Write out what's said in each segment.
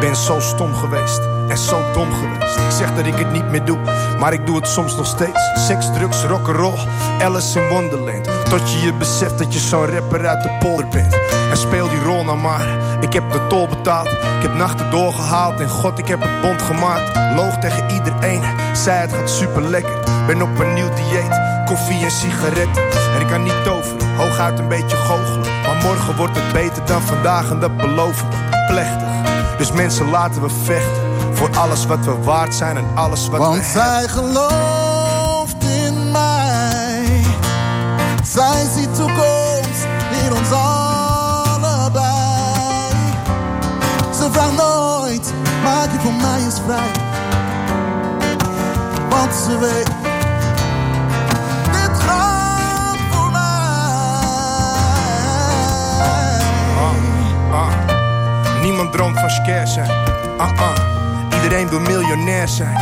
ben zo stom geweest en zo dom geweest. Ik zeg dat ik het niet meer doe, maar ik doe het soms nog steeds. Seks, drugs, rock'n'roll, Alice in Wonderland. Tot je je beseft dat je zo'n rapper uit de polder bent. En speel die rol nou maar. Ik heb de tol betaald, ik heb nachten doorgehaald. En god, ik heb het bond gemaakt. Loog tegen iedereen, zei het gaat super lekker. Ben op een nieuw dieet, koffie en sigaretten. En ik kan niet toveren, hooguit een beetje goochelen. Maar morgen wordt het beter dan vandaag en dat beloven we. Plechtig. Dus mensen laten we vechten. Voor alles wat we waard zijn en alles wat Want we zij gelooft in mij. Zij ziet toekomst in ons allebei. Ze vraagt nooit, maak je voor mij eens vrij. Want ze weet, Niemand droomt van scare zijn. Ah, ah. Iedereen wil miljonair zijn.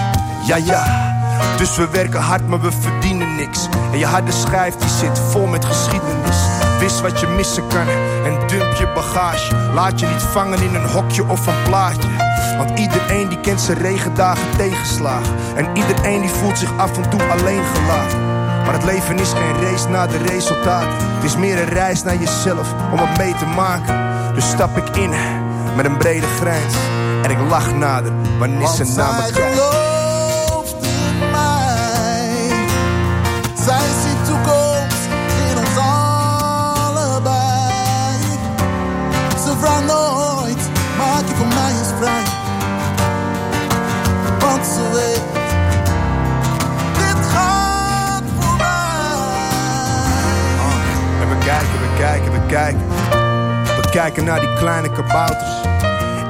Ja, ja. Dus we werken hard, maar we verdienen niks. En je harde schijf die zit vol met geschiedenis. Wist wat je missen kan en dump je bagage. Laat je niet vangen in een hokje of een plaatje. Want iedereen die kent zijn regendagen tegenslagen. En iedereen die voelt zich af en toe alleen gelaten. Maar het leven is geen race naar de resultaten. Het is meer een reis naar jezelf om het mee te maken. Dus stap ik in met een brede grijns. En ik lach nader wanneer ze naar me zij kijkt. gelooft in mij. Zij ziet toekomst in ons allebei. Ze vraagt nooit, maak je voor mij eens vrij. Want ze weet, dit gaat voor mij. En we kijken, we kijken, we kijken. Kijken naar die kleine kabouters.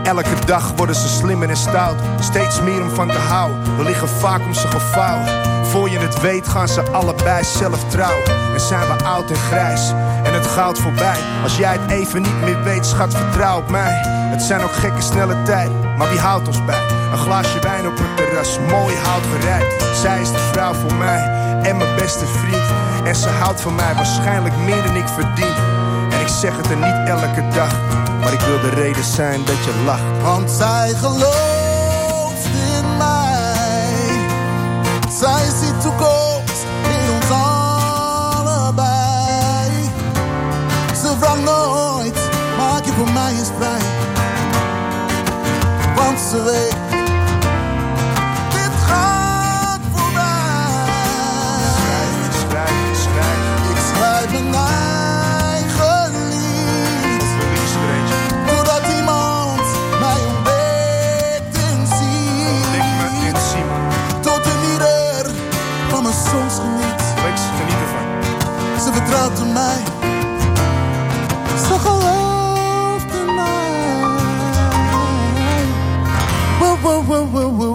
Elke dag worden ze slimmer en stout. Steeds meer om van te houden. We liggen vaak om ze gevouwen. Voor je het weet gaan ze allebei zelf trouwen. En zijn we oud en grijs. En het goud voorbij. Als jij het even niet meer weet, schat, vertrouw op mij. Het zijn ook gekke snelle tijden. Maar wie houdt ons bij? Een glaasje wijn op het terras, mooi hout gerijpt. Zij is de vrouw voor mij en mijn beste vriend. En ze houdt van mij waarschijnlijk meer dan ik verdien. Ik zeg het er niet elke dag, maar ik wil de reden zijn dat je lacht. Want zij gelooft in mij. Zij ziet toekomst in ons allebei. Ze vraagt nooit, maak je voor mij eens vrij. Want ze weet, gelooft in mij.